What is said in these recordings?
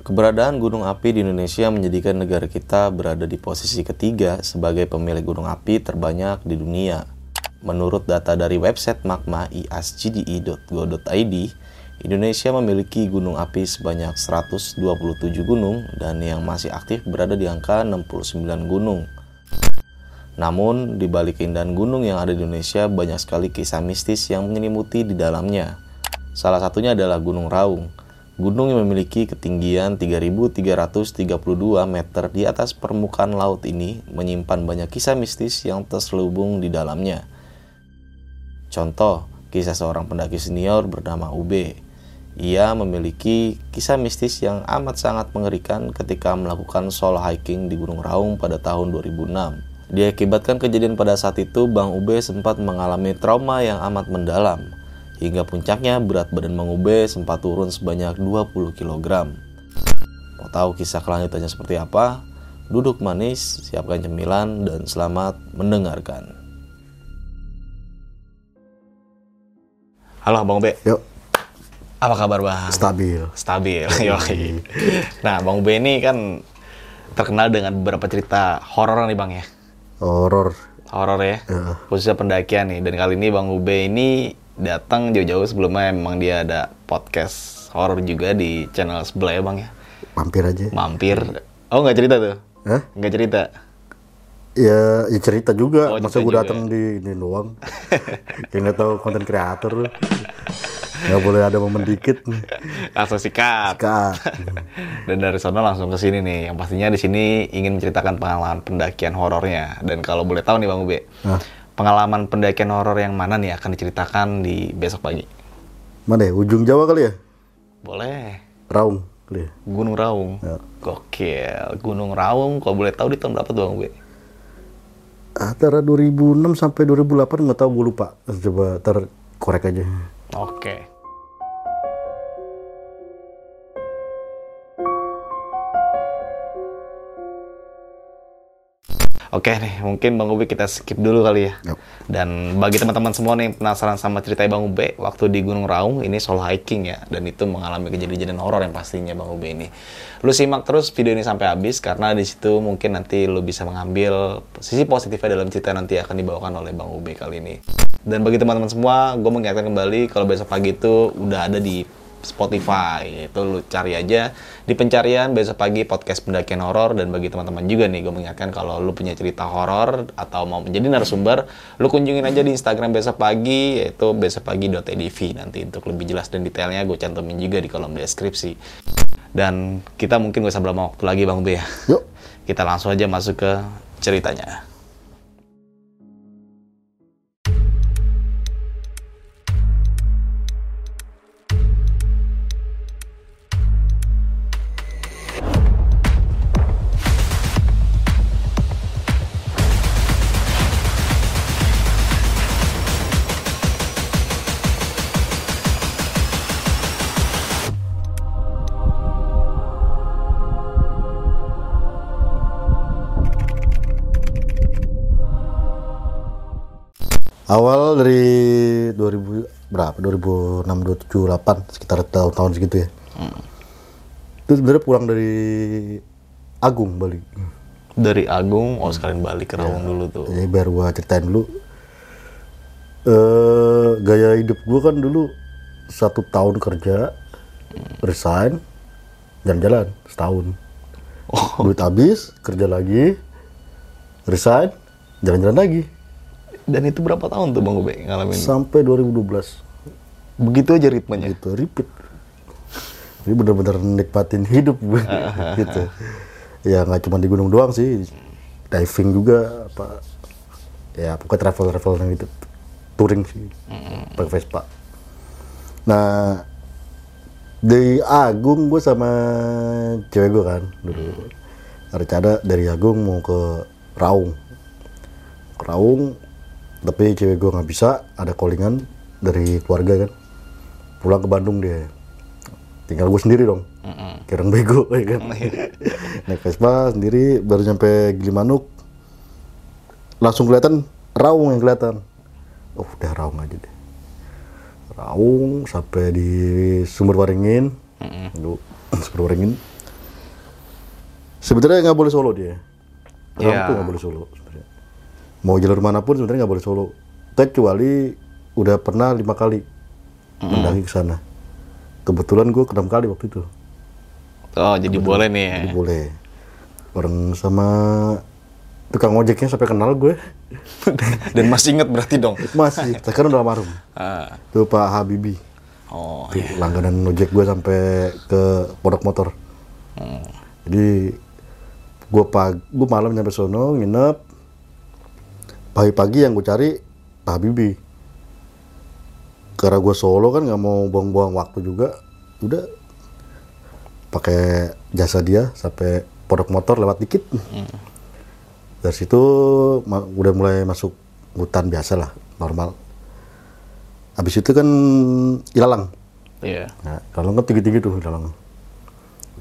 Keberadaan gunung api di Indonesia menjadikan negara kita berada di posisi ketiga sebagai pemilik gunung api terbanyak di dunia. Menurut data dari website magma Indonesia memiliki gunung api sebanyak 127 gunung dan yang masih aktif berada di angka 69 gunung. Namun, di balik keindahan gunung yang ada di Indonesia banyak sekali kisah mistis yang menyelimuti di dalamnya. Salah satunya adalah Gunung Raung. Gunung yang memiliki ketinggian 3.332 meter di atas permukaan laut ini menyimpan banyak kisah mistis yang terselubung di dalamnya. Contoh, kisah seorang pendaki senior bernama Ube. Ia memiliki kisah mistis yang amat sangat mengerikan ketika melakukan solo hiking di Gunung Raung pada tahun 2006. Diakibatkan kejadian pada saat itu, Bang Ube sempat mengalami trauma yang amat mendalam. Hingga puncaknya berat badan Bang Ube sempat turun sebanyak 20 kg. Mau tahu kisah kelanjutannya seperti apa? Duduk manis, siapkan cemilan, dan selamat mendengarkan. Halo Bang Ube. Yuk, Apa kabar Bang? stabil. Stabil. Yoi. Nah, Bang Ube ini kan terkenal dengan beberapa cerita horor nih Bang ya. Horor. horor ya, Iya. khususnya pendakian nih. Dan kali ini Bang Ube ini datang jauh-jauh sebelumnya memang dia ada podcast horor juga di channel sebelah ya Bang ya. Mampir aja. Mampir. Oh nggak cerita tuh? Hah? Nggak cerita. Ya, ya cerita juga. Oh, Masa gue datang di ini doang. Kayak nggak tahu konten kreator. Nggak boleh ada momen dikit nih. Langsung sikat. Kak. Dan dari sana langsung ke sini nih. Yang pastinya di sini ingin menceritakan pengalaman pendakian horornya. Dan kalau boleh tahu nih Bang Ube, Nah, pengalaman pendakian horor yang mana nih akan diceritakan di besok pagi? mana ya? Ujung Jawa kali ya? Boleh. Raung kali ya? Gunung Raung. Ya. Gokil. Gunung Raung, kalau boleh tahu di tahun berapa tuh Bang Ube? Antara 2006 sampai 2008 nggak tahu gue lupa. Coba ter korek aja. Oke. Oke nih, mungkin Bang Ube kita skip dulu kali ya. Yap. Dan bagi teman-teman semua nih yang penasaran sama cerita Bang Ube, waktu di Gunung Raung ini solo hiking ya, dan itu mengalami kejadian-kejadian horor yang pastinya Bang Ube ini. Lu simak terus video ini sampai habis karena di situ mungkin nanti lu bisa mengambil sisi positifnya dalam cerita nanti akan dibawakan oleh Bang Ube kali ini. Dan bagi teman-teman semua, gue mengingatkan kembali kalau besok pagi itu udah ada di Spotify. Itu lu cari aja di pencarian besok pagi podcast pendakian horor dan bagi teman-teman juga nih gue mengingatkan kalau lu punya cerita horor atau mau menjadi narasumber lu kunjungin aja di Instagram besok pagi yaitu besokpagi.edv nanti untuk lebih jelas dan detailnya gue cantumin juga di kolom deskripsi. Dan kita mungkin gak usah berlama waktu lagi Bang B ya. Yuk. kita langsung aja masuk ke ceritanya Awal dari 2000 berapa? 2006, 2007, 2008 sekitar tahun-tahun segitu ya. Itu sebenarnya pulang dari Agung balik. dari Agung oh sekalian balik ke Rawang dulu tuh Jadi biar gua ceritain dulu. eh gaya hidup gua kan dulu satu tahun kerja, resign, jalan-jalan setahun. oh Duit habis, kerja lagi, resign, jalan-jalan lagi. Dan itu berapa tahun tuh Bang Ube ngalamin? Sampai 2012. begitu aja ritmenya? Gitu repeat. Jadi bener-bener nikmatin hidup gue. Gitu. ya nggak cuma di gunung doang sih. Diving juga apa ya pokoknya travel travel yang gitu touring sih. Pakai Vespa. Nah di Agung gue sama cewek gue kan dulu. Rencana dari Agung mau ke Raung. Ke Raung tapi cewek gue nggak bisa ada callingan dari keluarga kan. Pulang ke Bandung dia. Tinggal gue sendiri dong. Kira bego ya kan. Naik Vespa sendiri baru nyampe Gilimanuk. Langsung kelihatan Raung yang kelihatan. Oh udah Raung aja deh. Raung sampai di Sumber Waringin. Dulu, Sumber Waringin. Sebenarnya nggak boleh solo dia. Orang Iya. tuh nggak boleh solo sebenarnya mau jalur mana pun sebenarnya nggak boleh solo. Kecuali udah pernah lima kali mendaki ke sana. Kebetulan gue enam kali waktu itu. Oh, jadi boleh nih ya. Jadi boleh. Bareng sama tukang ojeknya sampai kenal gue Dan masih inget berarti dong. masih. Sekarang udah almarhum Ah. itu Pak Habibi. Oh, Tuh, langganan ojek gue sampai ke pondok motor. Jadi gue pagi gue malam nyampe sono nginep pagi-pagi yang gue cari Pak Habibie. Karena gue solo kan nggak mau buang-buang waktu juga udah. Pakai jasa dia sampai pondok motor lewat dikit. Dari situ ma- udah mulai masuk hutan biasa lah normal. Habis itu kan ilalang. Iya. Nah, Lalang kan tinggi-tinggi tuh Lalang.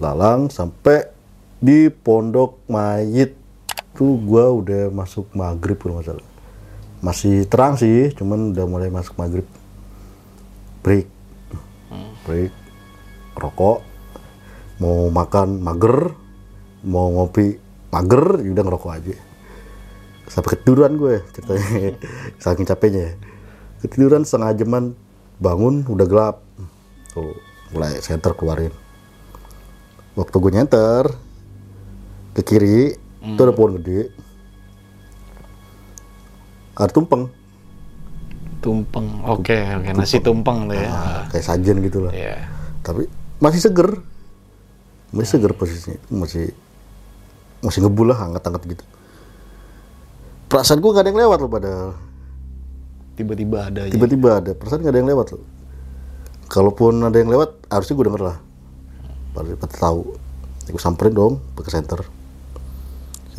Lalang sampai di Pondok Mayit tuh gua udah masuk maghrib kalau nggak salah. Masih terang sih, cuman udah mulai masuk maghrib. Break, break, rokok, mau makan mager, mau ngopi mager, ya udah ngerokok aja. Sampai ketiduran gue ceritanya, saking capeknya. Ketiduran setengah jaman, bangun udah gelap. Tuh, mulai center keluarin. Waktu gue nyenter ke kiri, itu ada pohon gede. Ada tumpeng, Tumpeng. Oke, oke. Nasi tumpeng tuh ya. Ah, kayak sajen gitu lah. Iya. Tapi masih seger, masih seger posisinya, masih masih ngebul lah, hangat-hangat gitu. Perasaan gue gak ada yang lewat loh padahal. Tiba-tiba ada. Tiba-tiba ada, perasaan gak ada yang lewat loh. Kalaupun ada yang lewat, harusnya gue denger lah. Baru pada tahu. Ya, gue samperin dong, ke center.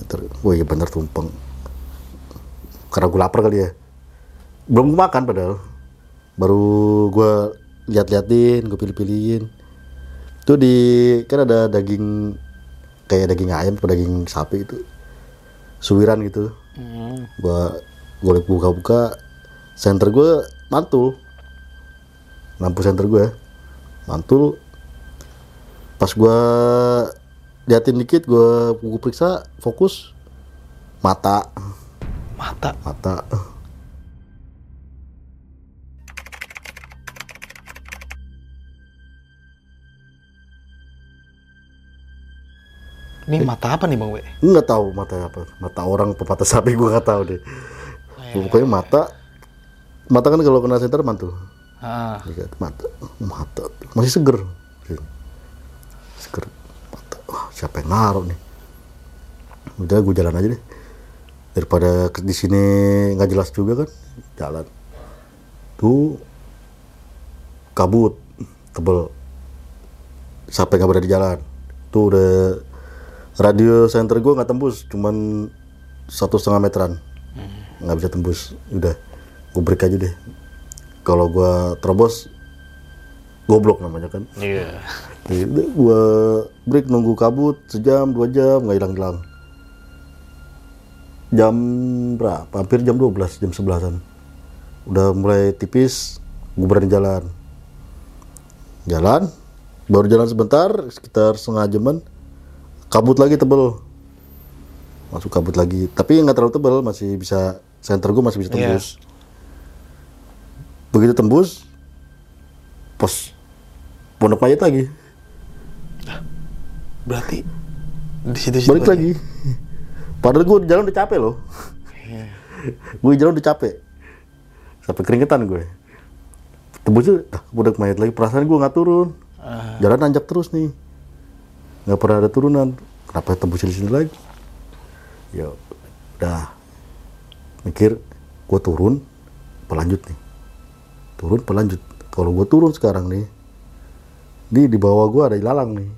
Center, wah iya bener tumpeng. Karena gue lapar kali ya. Belum gue makan padahal. Baru gue lihat-liatin, gue pilih-pilihin. Itu di, kan ada daging, kayak daging ayam atau daging sapi itu. Suwiran gitu Hmm. gua gue buka-buka center gue mantul lampu center gue mantul pas gua liatin dikit gua gua periksa fokus. Mata. Mata. mata. Ini mata apa nih Bang We? nggak tahu mata apa. Mata orang apa mata sapi gua nggak tahu deh. Pokoknya mata. Mata kan kalau kena center mantul. Ah. Lihat mata, mata. Masih seger, seger siapa yang naruh nih? Udah gue jalan aja deh. Daripada di sini nggak jelas juga kan, jalan. Tuh kabut tebel. Sampai nggak berada di jalan. Tuh udah radio center gue nggak tembus, cuman satu setengah meteran, nggak bisa tembus. Udah, gue break aja deh kalau gua terobos goblok namanya kan. Iya. Jadi gua break nunggu kabut sejam dua jam nggak hilang hilang jam berapa? Hampir jam 12 jam 11an udah mulai tipis gue berani jalan. Jalan baru jalan sebentar sekitar setengah jaman kabut lagi tebel. Masuk kabut lagi. Tapi nggak terlalu tebel masih bisa center gue masih bisa Iya. tembus. Begitu tembus pos pondok mayat lagi. Berarti di situ balik lagi. Padahal gue jalan udah capek loh. Iya. gue jalan udah capek. Sampai keringetan gue tembus tuh ah, pondok mayat lagi. Perasaan gue nggak turun. Ah. jalan nanjak terus nih. Nggak pernah ada turunan. Kenapa tembus di sini lagi? Ya udah. Mikir gue turun pelanjut nih. Turun pelanjut. Kalau gue turun sekarang nih di di bawah gue ada ilalang nih.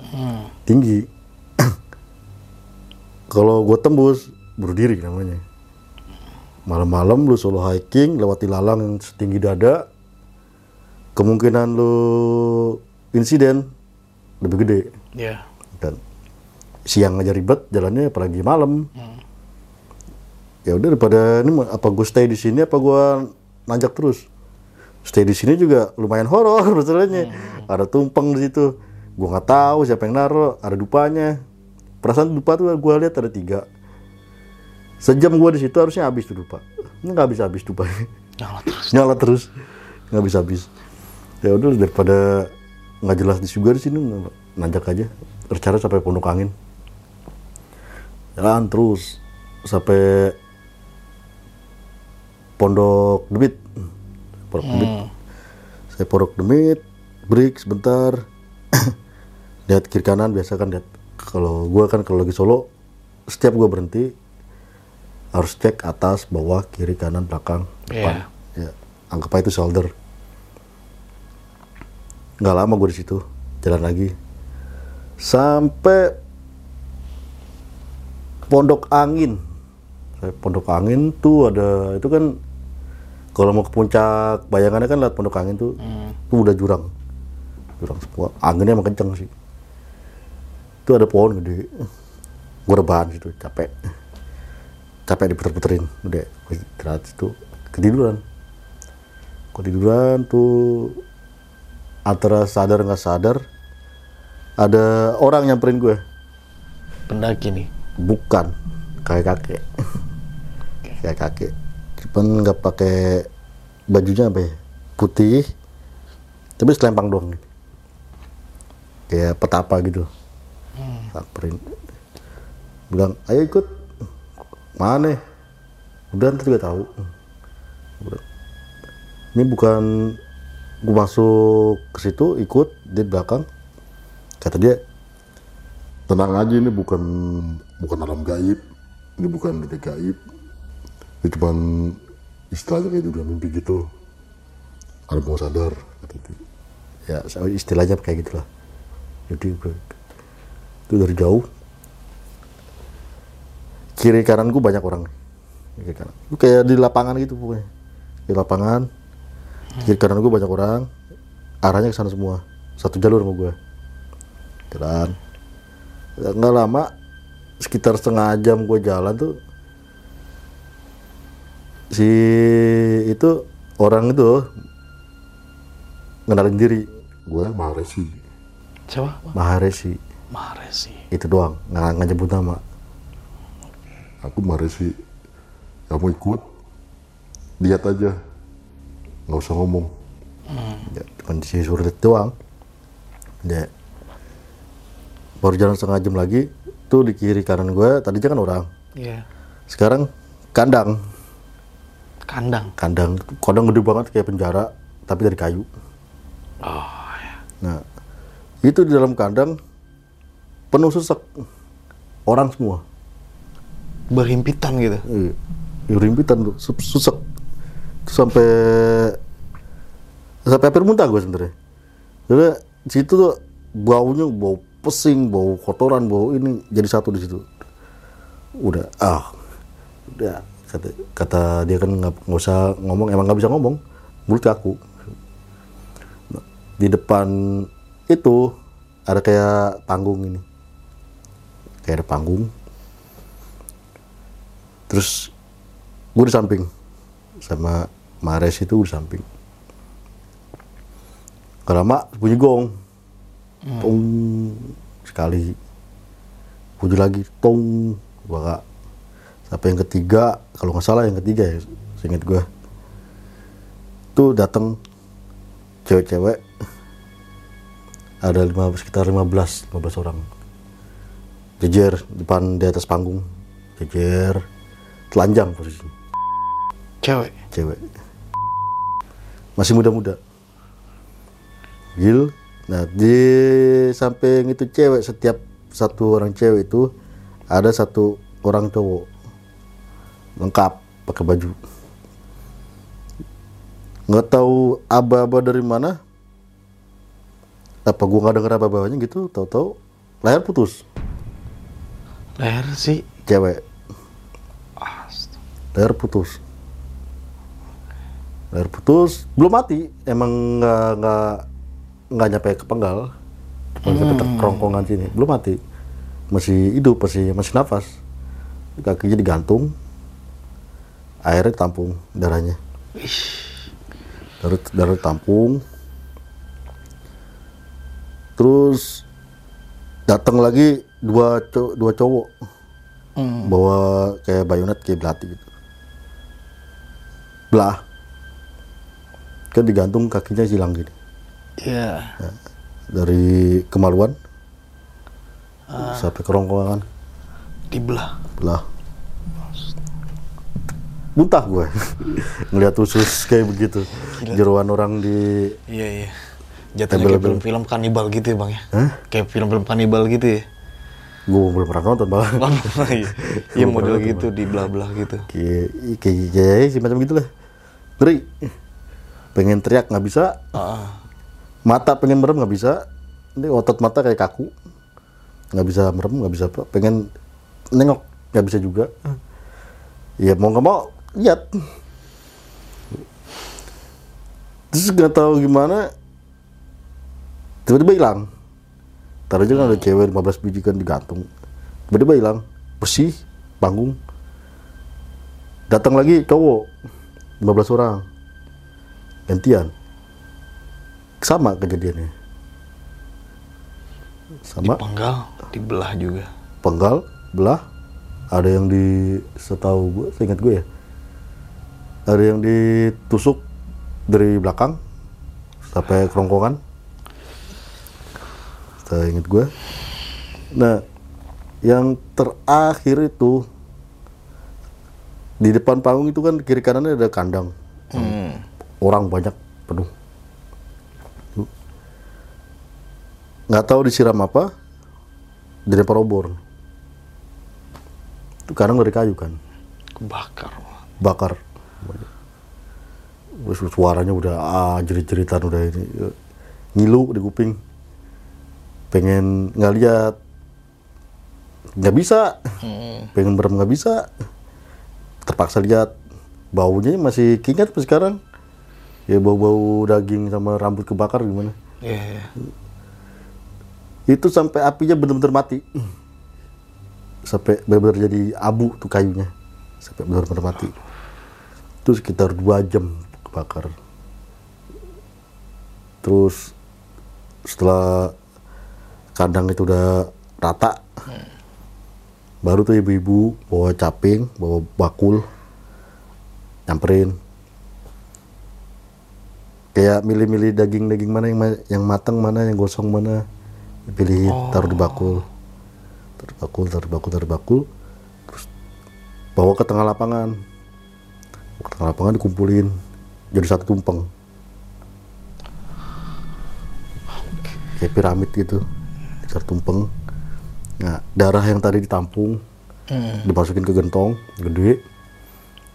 Hmm. tinggi. Kalau gue tembus bunuh diri namanya. Malam-malam lu solo hiking lewati lalang yang setinggi dada kemungkinan lu insiden lebih gede. Iya. dan siang aja ribet jalannya apalagi malam. Ya udah daripada ini apa gue stay di sini apa gue nanjak terus stay di sini juga lumayan horor masalahnya. Ada tumpeng di situ. Gue nggak tahu siapa yang naro ada dupanya. Perasaan dupa tuh gue lihat ada tiga. Sejam gue di situ harusnya habis tuh dupa. Ini nggak habis habis dupa. Nyala terus. nyala terus. Nggak habis habis. Ya udah daripada nggak jelas di juga di sini nanjak aja. Rencana sampai pondok angin. Jalan terus sampai pondok demit pondok demit. Saya pondok demit break sebentar. Lihat kiri kanan biasa kan lihat. Kalau gua kan kalau lagi solo setiap gua berhenti harus cek atas bawah kiri kanan belakang depan. Ya anggap aja itu shoulder. Nggak lama gue di situ jalan lagi. Sampai pondok angin. Pondok angin tuh ada itu kan kalau mau ke puncak bayangannya kan lihat pondok angin tuh tuh udah jurang. Jurang semua. Anginnya emang kenceng sih. Itu ada pohon gede. Gue rebahan situ capek. Capek diputer-puterin. Udah gue istirahat situ. Ketiduran. Ketiduran tuh antara sadar nggak sadar ada orang nyamperin gue Pendaki nih. bukan. Kayak kakek. Kayak kakek cuman nggak pakai bajunya apa ya? Putih. Tapi selempang doang kayak petapa gitu. Samperin bilang ayo ikut. Mana udah nanti juga tahu. Ini bukan gue masuk ke situ ikut di belakang. Kata dia tenang aja ini bukan bukan alam gaib. Ini bukan dunia gaib ini cuman istilahnya kayak udah mimpi gitu. Alam bawah sadar dia. ya istilahnya kayak gitulah. Jadi itu dari jauh. Kiri kananku banyak orang. Kiri kanan. Itu kayak di lapangan gitu pokoknya. Di lapangan kiri kanan banyak orang. Arahnya ke sana semua. Satu jalur sama gue jalan. Nggak lama sekitar setengah jam gue jalan tuh si itu orang itu ngenalin diri. Gue Maharesi Siapa? Maharesi Maharesi. itu doang nggak nggak nyebut nama. Aku Maharesi kamu ikut lihat aja. Nggak usah ngomong. Ya, cuma si surat doang. Ya. Baru jalan setengah jam lagi tuh di kiri kanan gue tadinya kan orang. Iya. sekarang kandang Kandang. kandang kandang gede banget kayak penjara tapi dari kayu Oh, ya. nah itu di dalam kandang penuh sesek orang semua Berhimpitan gitu. Iya, iya, rimpitan tuh. Terus sampai sampai hampir muntah gue sebenarnya. Jadi situ tuh baunya bau pesing, bau kotoran, bau ini jadi satu di situ. Udah, ah, udah kata, kata dia kan nggak usah ngomong, emang nggak bisa ngomong, mulut kaku. Nah, di depan itu ada kayak panggung ini, kayak ada panggung, terus gue di samping. Sama Mares itu gue di samping. Gak lama bunyi gong. Tong. Sekali. Bunyi lagi. Tong. Gua gak sampai yang ketiga? Kalau nggak salah yang ketiga ya seingat gue tuh datang cewek-cewek. Ada lima, sekitar 15 15 orang. Jejer depan di atas panggung. Jejer. Telanjang posisinya. Cewek. cewek. Masih muda-muda. Gil. Nah di samping itu cewek setiap satu orang cewek itu ada satu orang cowok lengkap pakai baju. Nggak tahu aba-aba dari mana. Apa gua nggak denger aba-abanya gitu? Tahu-tahu leher putus. Leher sih. cewek. Leher putus. Leher putus belum mati. Emang nggak nggak nggak nyampe ke penggal. Cuma ke kerongkongan sini. Belum mati. Masih hidup masih masih nafas. Kakinya digantung airnya tampung darahnya. Darah darah tampung. Terus datang lagi dua cow- dua cowok. Hmm. bawa kayak bayonet kayak belati gitu. Belah. Kan digantung kakinya silang gini. Iya. dari kemaluan. Sampai kerongkongan. Dibelah. belah muntah gue ngeliat usus kayak begitu. Jeruan orang di Iya, iya. Jatuhnya kayak film-film kanibal gitu ya bang ya? Kayak film-film kanibal gitu ya? gue belum pernah nonton malah Bang, iya. Iya model gitu, dibelah-belah gitu. kayak kayak kayak sih macam gitulah. Ngeri. Pengen teriak nggak bisa. Ah, mata pengen merem nggak bisa. Ini otot mata kayak kaku. Nggak bisa merem nggak bisa apa. Pengen nengok nggak bisa juga. Ya mau nggak mau lihat terus nggak tahu gimana tiba-tiba hilang. Tadi aja kan ada cewek 15 biji kan digantung. Tiba-tiba hilang bersih panggung. Datang lagi cowok 15 orang. Gantian. Sama kejadiannya. Sama. Dipenggal, dibelah juga. penggal belah. Ada yang di setahu gue seingat gue ya ada yang ditusuk dari belakang sampai kerongkongan. Seingat gue. Nah yang terakhir itu di depan panggung itu kan kiri kanannya ada kandang. Orang banyak penuh. Nggak tahu disiram apa dilempar obor. Itu kadang dari kayu kan? Kebakar. bakar Suaranya udah ah jerit-jeritan udah ini. Ngilu di kuping. Pengen nggak lihat. Nggak bisa. Pengen merem nggak bisa. Terpaksa lihat. Baunya masih kingat sampai sekarang. Ya bau-bau daging sama rambut kebakar gimana? Iya, iya. itu sampai apinya benar-benar mati. Sampai benar-benar jadi abu tuh kayunya. Sampai benar-benar mati itu sekitar dua jam kebakar. Terus setelah kandang itu udah rata baru tuh ibu-ibu bawa caping bawa bakul nyamperin. Kayak milih-milih daging-daging mana yang ma- yang matang mana yang gosong mana pilih taruh di bakul. Taruh di bakul taruh di bakul taruh di bakul terus bawa ke tengah lapangan Tengah lapangan dikumpulin jadi satu tumpeng kayak piramid gitu satu tumpeng nah darah yang tadi ditampung dimasukin ke gentong gede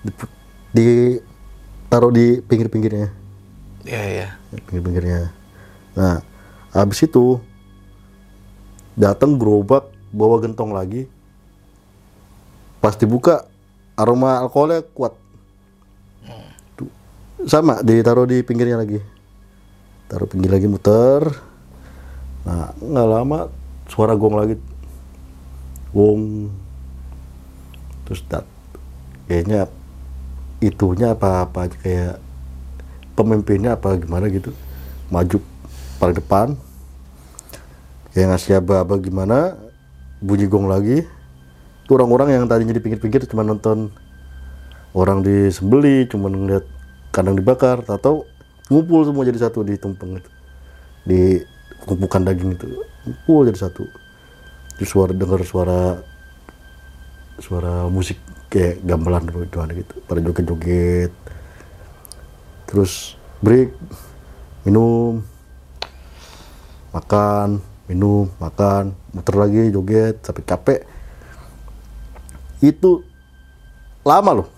di- ditaruh di pinggir-pinggirnya Iya, iya. pinggir-pinggirnya. Nah, habis itu datang gerobak bawa gentong lagi. Pas dibuka aroma alkoholnya kuat. Sama ditaruh di pinggirnya lagi. Taruh pinggir lagi muter. Nah, nggak lama suara gong lagi. Gong. Terus dat kayaknya itunya apa-apa aja kayak pemimpinnya apa gimana gitu maju paling depan kayak ngasih aba-aba gimana bunyi gong lagi orang-orang yang tadinya di pinggir-pinggir cuma nonton orang disembeli cuma ngeliat kandang dibakar atau ngumpul semua jadi satu di tumpeng itu. Di tumpukan daging itu ngumpul jadi satu. Terus suara dengar suara suara musik kayak gamelan gimana gitu. Pada joget-joget. Terus break minum makan minum makan muter lagi joget sampai capek. Itu lama loh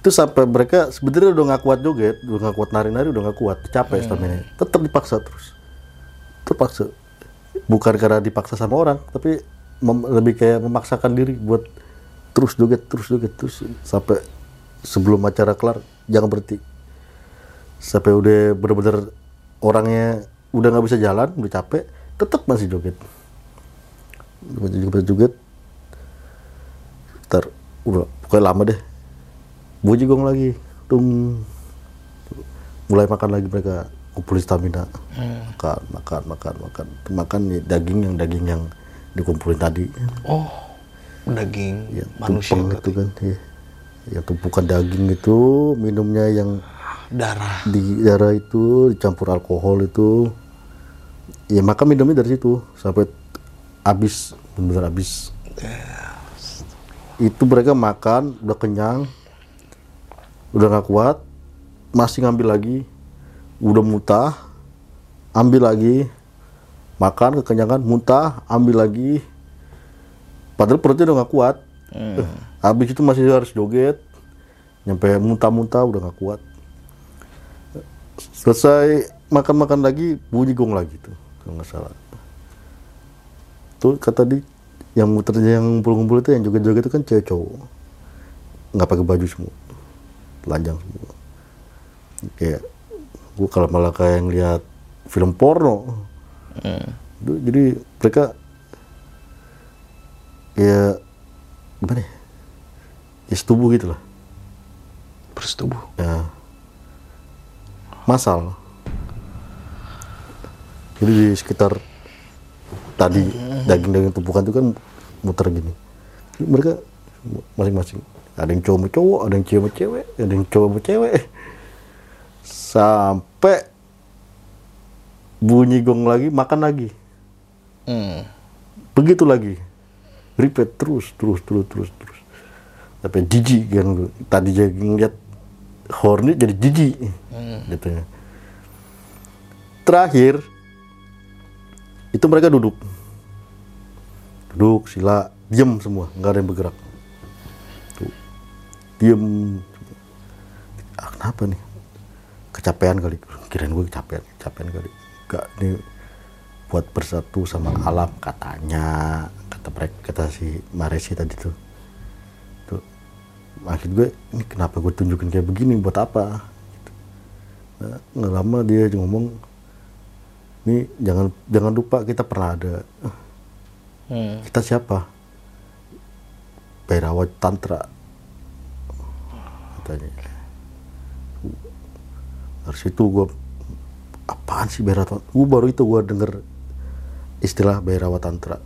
itu sampai mereka sebenarnya udah nggak kuat joget udah nggak kuat nari-nari udah nggak kuat capek stamina tetap dipaksa terus. Terpaksa. Bukan karena dipaksa sama orang tapi mem- lebih kayak memaksakan diri buat terus joget terus joget terus sampai sebelum acara kelar jangan berhenti. Sampai udah bener-bener orangnya udah nggak bisa jalan udah capek tetap masih joget. Joget joget joget. Ntar udah pokoknya lama deh bunyi gong lagi. Tung. Mulai makan lagi mereka. Kumpulin stamina. Makan makan makan makan. Makan nih daging yang daging yang dikumpulin tadi. Oh, daging ya manusia tumpeng itu kan ya. ya tumpukan daging itu minumnya yang darah. di darah itu dicampur alkohol itu. Ya maka minumnya dari situ. Sampai habis benar habis. Itu mereka makan udah kenyang udah nggak kuat masih ngambil lagi. Udah muntah ambil lagi. Makan kekenyangan muntah ambil lagi. Padahal perutnya udah nggak kuat. Habis itu masih harus joget. Nyampe muntah-muntah udah nggak kuat. Selesai makan-makan lagi bunyi gong lagi tuh kalau nggak salah. Tuh kata di yang muternya yang ngumpul-ngumpul itu yang joget-joget itu kan cewek cowok. Nggak pakai baju semua telanjang semua. Kayak gua kalau malah kayak ngeliat film porno. Itu, jadi mereka kayak gimana ya? Ya setubuh gitu lah. Bersetubuh. ya. Masal. Jadi di sekitar tadi daging-daging tumpukan itu kan muter gini. Jadi mereka masing-masing ada yang cowok sama cowok ada yang cewek sama cewek ada yang cowok sama cewek sampai bunyi gong lagi makan lagi. Hmm. begitu lagi. Repeat terus terus terus terus terus. Sampai jijik kan tadi jadi ngeliat horny jadi jijik. Gitu ya terakhir itu mereka duduk. Duduk sila diem semua nggak ada yang bergerak. Diem. Ah, kenapa nih? Kecapean kali. Kirain gue kecapean kecapean kali. Enggak ini buat bersatu sama alam katanya. Kata mereka kata si Maresi tadi tuh. Tuh maksud gue ini kenapa gue tunjukin kayak begini? Buat apa? Gitu. nah, nggak lama dia ngomong ini jangan jangan lupa kita pernah ada. Hmm. kita siapa? Bairawat Tantra katanya. Dari situ gue apaan sih Bairawat gue baru itu gue denger istilah Bairawat Tantra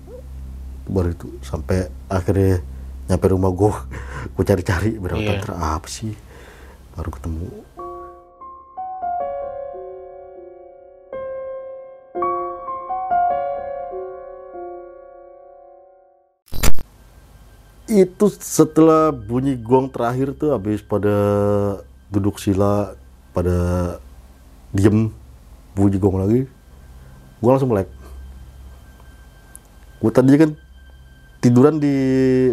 baru itu sampai akhirnya nyampe rumah gue gue cari-cari Bairawat Iya. Tantra apa sih? Baru ketemu itu setelah bunyi gong terakhir tuh habis pada duduk sila pada diem bunyi gong lagi gue langsung melek. Gue tadi kan tiduran di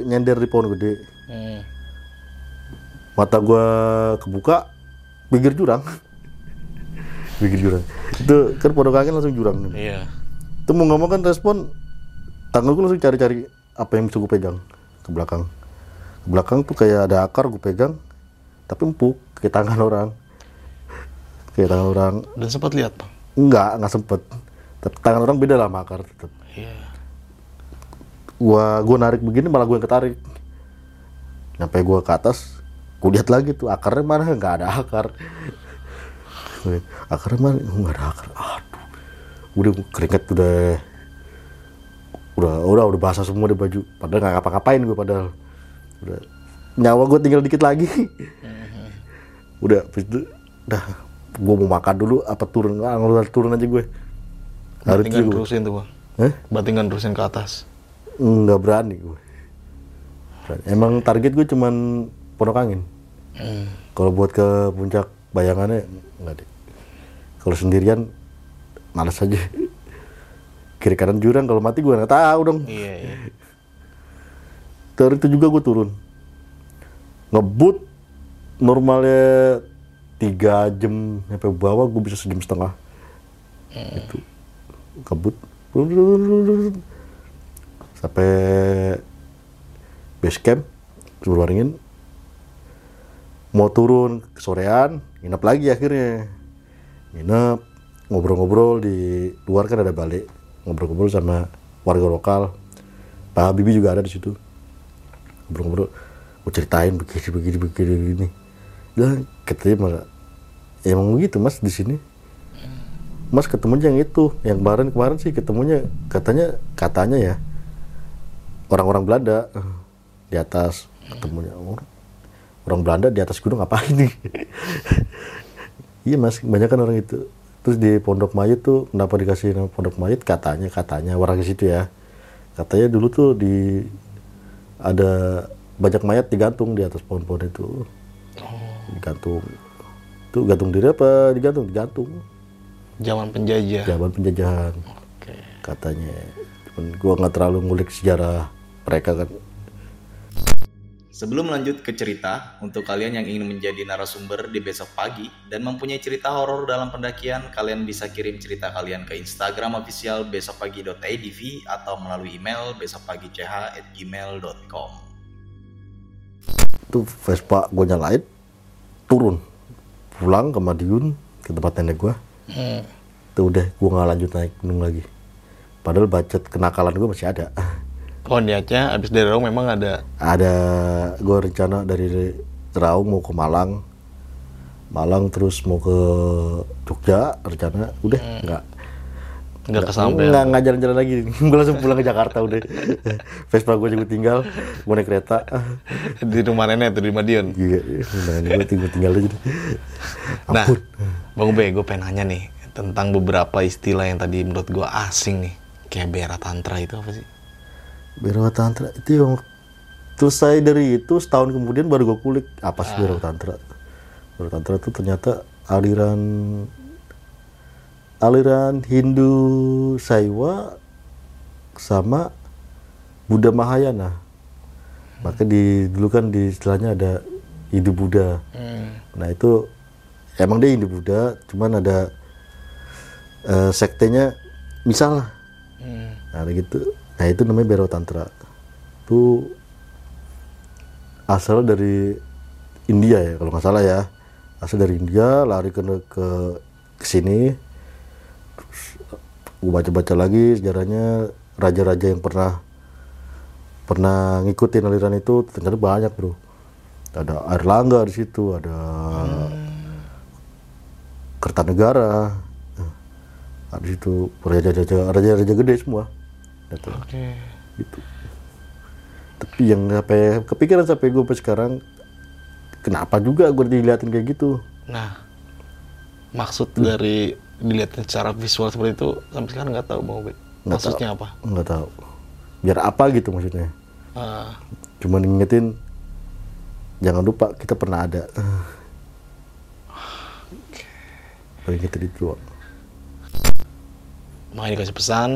nyender di pohon gede. Hmm. mata gue kebuka pinggir jurang. Pinggir jurang. Itu kan pondok angin langsung jurang. Iya. itu mau ngomong kan respon tangan gue langsung cari-cari apa yang bisa gue pegang ke belakang. Ke belakang tuh kayak ada akar gue pegang tapi empuk kayak tangan orang. Kayak tangan orang. Dan sempat lihat, Bang. enggak enggak sempet. Tapi tangan orang beda lah sama akar tetap Iya. gua gua narik begini malah gua yang ketarik. Sampai gua ke atas gua lihat lagi tuh akarnya mana? Nggak ada akar. Akarnya mana? Nggak ada akar. Aduh. Udah keringet udah udah udah udah basah semua di baju. Padahal nggak ngapa-ngapain gue padahal. Udah. Nyawa gue tinggal dikit lagi. Udah habis itu udah gue mau makan dulu apa turun? Ah ngeluar turun aja gue. Hari Batingan gue terusin tuh. Hah? Batingan terusin ke atas. nggak berani gue Berani. emang target gue cuman pondok angin. Hmm. kalau buat ke puncak bayangannya nggak deh. Kalau sendirian males aja kiri kanan jurang kalau mati gue nggak tahu dong. Iya, iya. dari itu juga gue turun. Ngebut normalnya tiga jam sampai bawah gue bisa sejam setengah. Itu. Ngebut. Sampai base camp suruh waringin mau turun sorean nginep lagi akhirnya. Nginep ngobrol-ngobrol di luar kan ada balik ngobrol-ngobrol sama warga lokal. Pak Habibie juga ada di situ. Ngobrol-ngobrol gue ceritain begini begini begini begini. Dan katanya malah "Ya, emang begitu mas di sini. Mas ketemunya yang itu yang kemarin kemarin sih ketemunya katanya katanya ya orang-orang Belanda di atas ketemunya. Orang, orang Belanda di atas gunung apa ini iya mas banyak kan orang itu terus di pondok mayit tuh kenapa dikasih nama pondok mayit? Katanya katanya. Orang di situ ya. Katanya dulu tuh di ada banyak mayat digantung di atas pohon-pohon itu. Digantung. Tuh gantung diri apa digantung? Digantung. Zaman penjajah. zaman penjajahan. Oke. katanya. Cuman gua nggak terlalu ngulik sejarah mereka kan Sebelum lanjut ke cerita, untuk kalian yang ingin menjadi narasumber di besok pagi dan mempunyai cerita horor dalam pendakian, kalian bisa kirim cerita kalian ke Instagram official besokpagi.adv atau melalui email besokpagi.ch@gmail.com. tuh Vespa gue nyalain turun pulang ke Madiun ke tempat nenek gue Hmm. tuh udah gue nggak lanjut naik gunung lagi padahal bacot kenakalan gue masih ada Oh niatnya abis dari Raung memang ada ada gue rencana dari Raung mau ke Malang Malang terus mau ke Jogja rencana udah nggak nggak kesampaian. nggak nggak jalan-jalan lagi gue langsung pulang ke Jakarta udah Vespa gue juga tinggal gue naik kereta di rumah nenek tuh di Madiun. iya nah, gue tinggal tinggal aja. Nah, Bang Ube, gue pengen nanya nih tentang beberapa istilah yang tadi menurut gue asing nih. Kayak Bera Tantra itu apa sih? Berawa Tantra itu yang selesai dari itu setahun kemudian baru gue kulik apa sih Berawa Tantra. Berawa Tantra itu ternyata aliran aliran Hindu Saiwa sama Buddha Mahayana. Maka di dulu kan di istilahnya ada Hindu Buddha. Nah itu emang dia Hindu Buddha, cuman ada eh, sektenya misal lah. Nah gitu. Nah itu namanya Bero Tantra. Itu asal dari India ya kalau nggak salah ya. Asal dari India lari ke ke ke sini. Gue baca-baca lagi sejarahnya raja-raja yang pernah pernah ngikutin aliran itu ternyata banyak bro. Ada Airlangga di situ, ada Kertanegara, ada di situ raja-raja raja-raja gede semua. Gitu. Oke. Gitu. Tapi yang sampai kepikiran sampai gue sampai sekarang kenapa juga gue diliatin kayak gitu? Nah, maksud dari dilihatnya secara visual seperti itu sampai sekarang nggak tahu Bang Ube. Nggak Maksudnya apa? Nggak tahu. Biar apa gitu maksudnya? Ah, Cuman ngingetin jangan lupa kita pernah ada. Paling kita itu doang. makanya dikasih pesan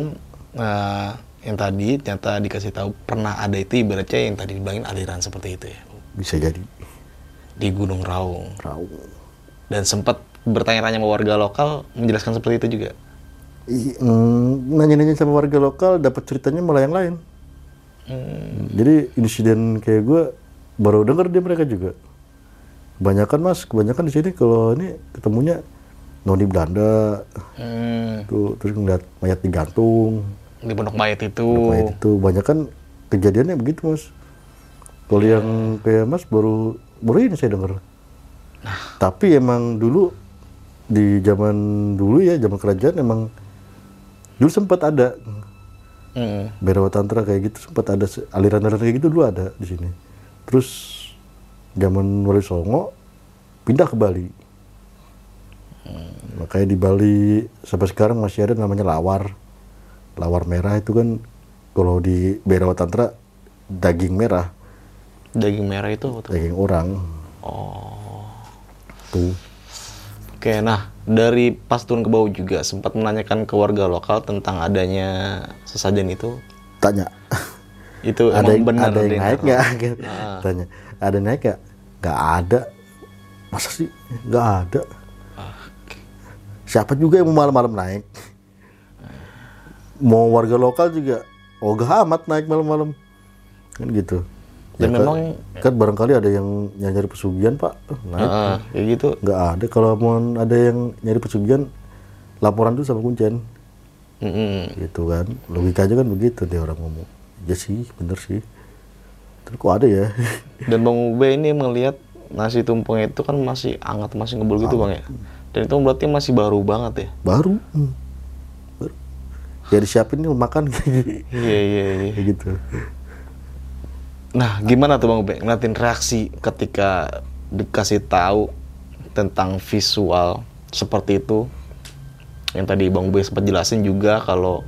nah, yang tadi ternyata dikasih tahu pernah ada itu ibaratnya yang tadi dibilangin aliran seperti itu ya Bisa jadi di Gunung Raung raung. dan sempat bertanya-tanya sama warga lokal menjelaskan seperti itu juga. Mm, nanya-nanya sama warga lokal dapat ceritanya malah yang lain. Hmm, Jadi insiden kayak gue baru denger dia mereka juga. Kebanyakan mas, kebanyakan di sini kalau ini ketemunya noni Belanda, hmm, tuh terus ngeliat mayat digantung, di Pondok Mayat itu. mayat itu banyak kan kejadiannya begitu mas. Kalau yang kayak mas baru baru ini saya dengar. Tapi emang dulu di zaman dulu ya zaman kerajaan emang dulu sempat ada Hmm, Berawa Tantra kayak gitu sempat ada aliran-aliran kayak gitu dulu ada di sini. Terus zaman Wali Songo pindah ke Bali. Makanya di Bali sampai sekarang masih ada namanya lawar. Lawar merah itu kan kalau di Berawa Tantra daging merah, daging merah itu apa tuh? daging orang. Oh. Tuh. Oke, nah dari pas turun ke bawah juga sempat menanyakan ke warga lokal tentang adanya sesajen itu. Tanya, Itu ada emang yang, benar ada yang naik nggak? Tanya, ada naik nggak? Nggak ada. Masa sih? Nggak ada. Siapa juga yang mau malam-malam naik? Mau warga lokal juga ogah amat naik malam-malam. Kan gitu. Dan kan- memang kan barangkali ada yang nyari pesugihan pak naik Ah, kayak gitu. nggak ada kalau mau ada yang nyari pesugihan laporan dulu sama kuncen Mm-mm. gitu kan logikanya kan begitu dia orang ngomong ya sih bener sih terus kok ada ya Dan Bang Ube ini melihat nasi tumpeng itu kan masih hangat, masih ngebul gitu Bang ya. Dan itu berarti masih baru banget ya. baru hmm. Ya disiapin nih makan Iya, iya, iya. gitu Nah, gimana tuh Bang Ube ngeliatin reaksi ketika dikasih tahu tentang visual seperti itu? Yang tadi Bang Ube sempat jelasin juga kalau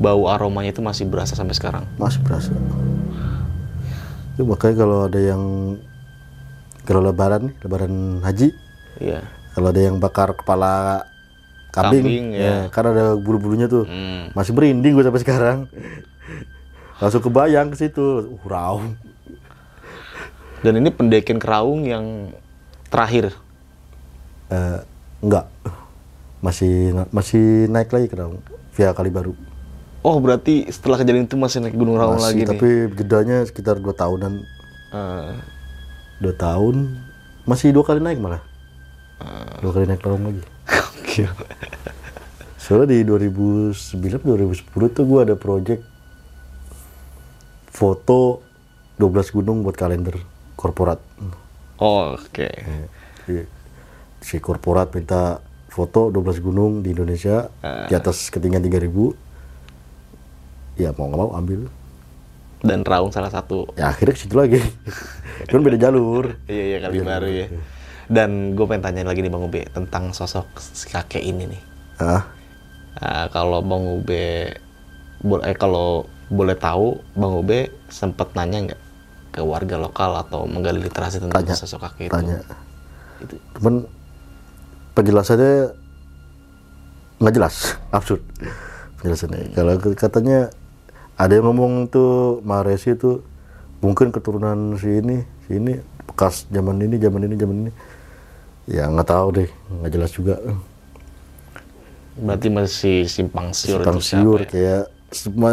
bau aromanya itu masih berasa sampai sekarang. masih berasa itu makanya kalau ada yang kalau lebaran lebaran haji Iya. kalau ada yang bakar kepala kambing, Kambing, ya. ya. kan ada bulu-bulunya tuh Hmm. masih merinding gue sampai sekarang langsung kebayang ke situ uh, raung Dan ini pendekin keraung yang terakhir. Eh, enggak masih masih naik lagi ke Raung via kali baru Oh, berarti setelah kejadian itu masih naik Gunung Raung lagi masih nih. tapi jedanya sekitar dua tahunan Eh, dua tahun masih dua kali naik malah Ah. dua kali naik Raung lagi gokil. soalnya di 2009 2010 tuh gue ada project foto 12 gunung buat kalender korporat Oh, Oke. Jadi, si korporat minta foto 12 gunung di Indonesia Ah. di atas ketinggian 3000 ya mau nggak mau ambil Dan Raung salah satu. ya akhirnya ke situ lagi cuman beda jalur Iya, iya kali baru ya. Dan gue pengen tanya lagi nih Bang Ube tentang sosok si kakek ini nih. ah Nah, kalau Bang Ube boleh eh, kalau boleh tahu Bang Ube sempat nanya nggak ke warga lokal atau menggali literasi tentang Tanya, sosok kakek itu? tanya Itu. cuman penjelasannya nggak jelas absurd penjelasannya kalau katanya ada yang ngomong tuh Maresi itu mungkin keturunan si ini si ini bekas zaman ini zaman ini zaman ini ya nggak tahu deh nggak jelas juga Berarti masih simpang siur simpang itu siur ya? kayak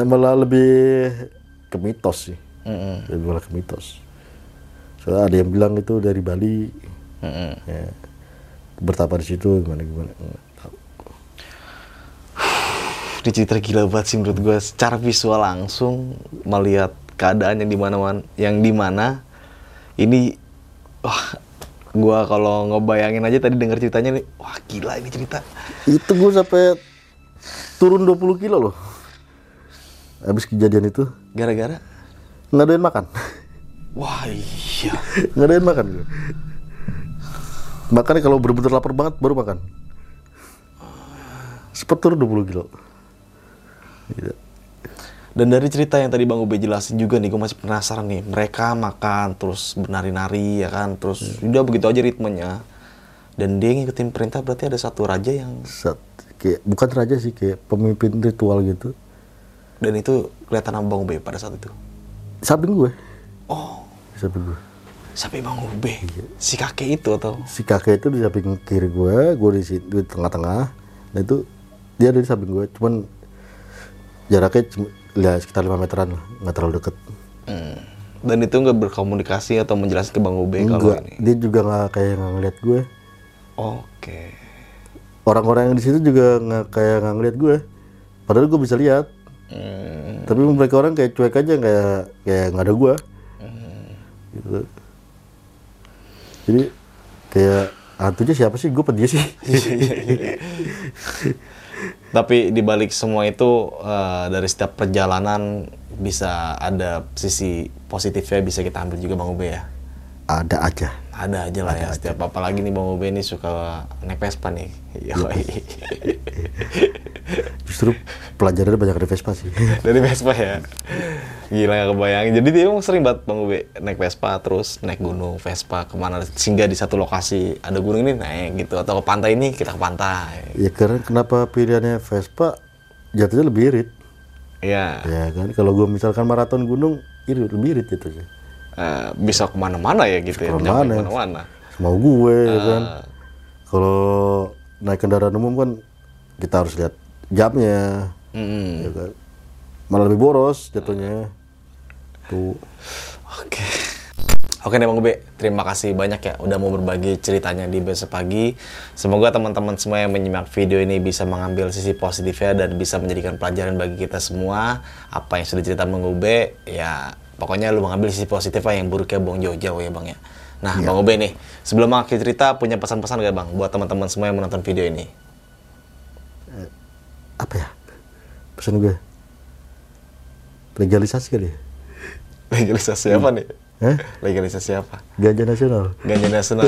malah lebih ke mitos sih Mm-mm, lebih malah ke mitos soalnya ada yang bilang itu dari Bali mm-mm. ya bertapa di situ gimana gimana. Ini cerita gila banget sih menurut gue secara visual langsung melihat keadaan yang di mana yang di mana ini wah gua kalau ngebayangin aja tadi denger ceritanya nih wah gila ini cerita. Itu gue sampai turun 20 kilo loh. Habis kejadian itu. Gara-gara? Nggak doyan makan. Wah iya. Nggak doyan makan gue makannya kalau bener-bener lapar banget baru makan. Sempat turun 20 kilo. Gitu. Dan dari cerita yang tadi bang Ube jelasin juga nih gue masih penasaran nih. Mereka makan terus menari-nari ya kan? Terus udah begitu aja ritmenya. Dan dia ngikutin perintah berarti ada satu raja yang Sat, kayak bukan raja sih kayak pemimpin ritual gitu. Dan itu kelihatan sama bang Ube pada saat itu? Samping gue. Oh. Samping gue. Sampai bang Ube si kakek itu atau? Si kakek itu di samping kiri gue gue di situ di tengah-tengah. Nah itu dia ada di samping gue cuman jaraknya ya, sekitar 5 meteran lah nggak terlalu deket. Hmm. Dan itu nggak berkomunikasi atau menjelaskan ke Bang Ube kalau ini? dia juga nggak kayak nggak ngeliat gue. Oke. orang-orang yang di situ juga nggak kayak nggak ngeliat gue. Padahal gue bisa lihat. Hmm. tapi mereka orang kayak cuek aja kayak kayak nggak ada gue. Gitu. Jadi kayak hantunya siapa sih? Gue apa dia sih Tapi di balik semua itu eh, dari setiap perjalanan bisa ada sisi positifnya bisa kita ambil juga Bang Ube ya. ada aja Ada aja lah ya. Setiap apalagi nih Bang Ube ini suka naik Vespa nih. Justru pelajarannya banyak dari Vespa sih Dari Vespa ya. Gila gak kebayangin. Jadi dia emang sering banget Bang Ube naik Vespa terus naik gunung Vespa ke mana singgah di satu lokasi ada gunung ini naik gitu atau ke pantai ini kita ke pantai. ya karena kenapa pilihannya Vespa jatuhnya lebih irit Iya. ya kan kalau gue misalkan maraton gunung irit lebih irit gitu sih Eh, bisa ke mana-mana ya gitu ya, ke mana-mana. ke mana-mana. mau gue ya kan Ah. kalau naik kendaraan umum kan kita harus lihat jamnya Mm. ya kan malah lebih boros jatuhnya tuh Oke. Oke nih Bang Ube, terima kasih banyak ya udah mau berbagi ceritanya di besok pagi. Semoga teman-teman semua yang menyimak video ini bisa mengambil sisi positifnya dan bisa menjadikan pelajaran bagi kita semua. Apa yang sudah cerita Bang Ube, ya pokoknya lu mengambil sisi positifnya yang buruknya buang jauh-jauh ya Bang ya. Nah Bang Ube nih, sebelum akhir cerita punya pesan-pesan gak Bang buat teman-teman semua yang menonton video ini? apa ya pesan gue legalisasi kali ya Legalisasi apa nih? Hah? Legalisasi apa? Ganja nasional. Ganja nasional.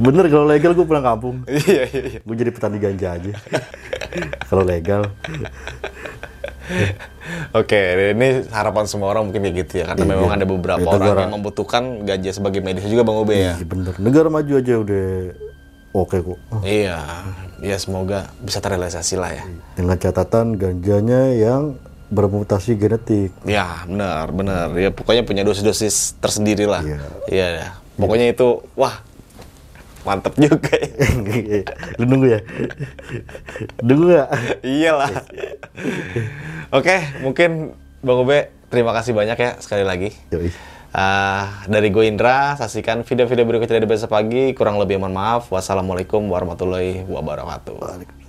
Bener kalau legal gue pulang kampung. Iya, iya, iya. Gue jadi petani ganja aja. kalau legal. Oke, ini harapan semua orang mungkin kayak gitu ya. Karena Iya. memang ada beberapa Itu orang yang membutuhkan ganja sebagai medis juga Bang Ube ya. Iya bener. Negara maju aja udah oke kok. Iya, ya semoga bisa terrealisasi lah ya. Dengan catatan ganjanya yang bermutasi genetik. Ya, benar, benar. Ya pokoknya punya dosis-dosis tersendiri lah. Iya. Iya, ya. Pokoknya itu, wah, mantep juga ya. Lu nunggu ya? nunggu gak? Iyalah. Oke, mungkin Bang Ube, terima kasih banyak ya sekali lagi. Yoi. Ah, dari gue Indra, saksikan video-video berikutnya dari besok pagi. Kurang lebih mohon maaf. Wassalamualaikum warahmatullahi wabarakatuh.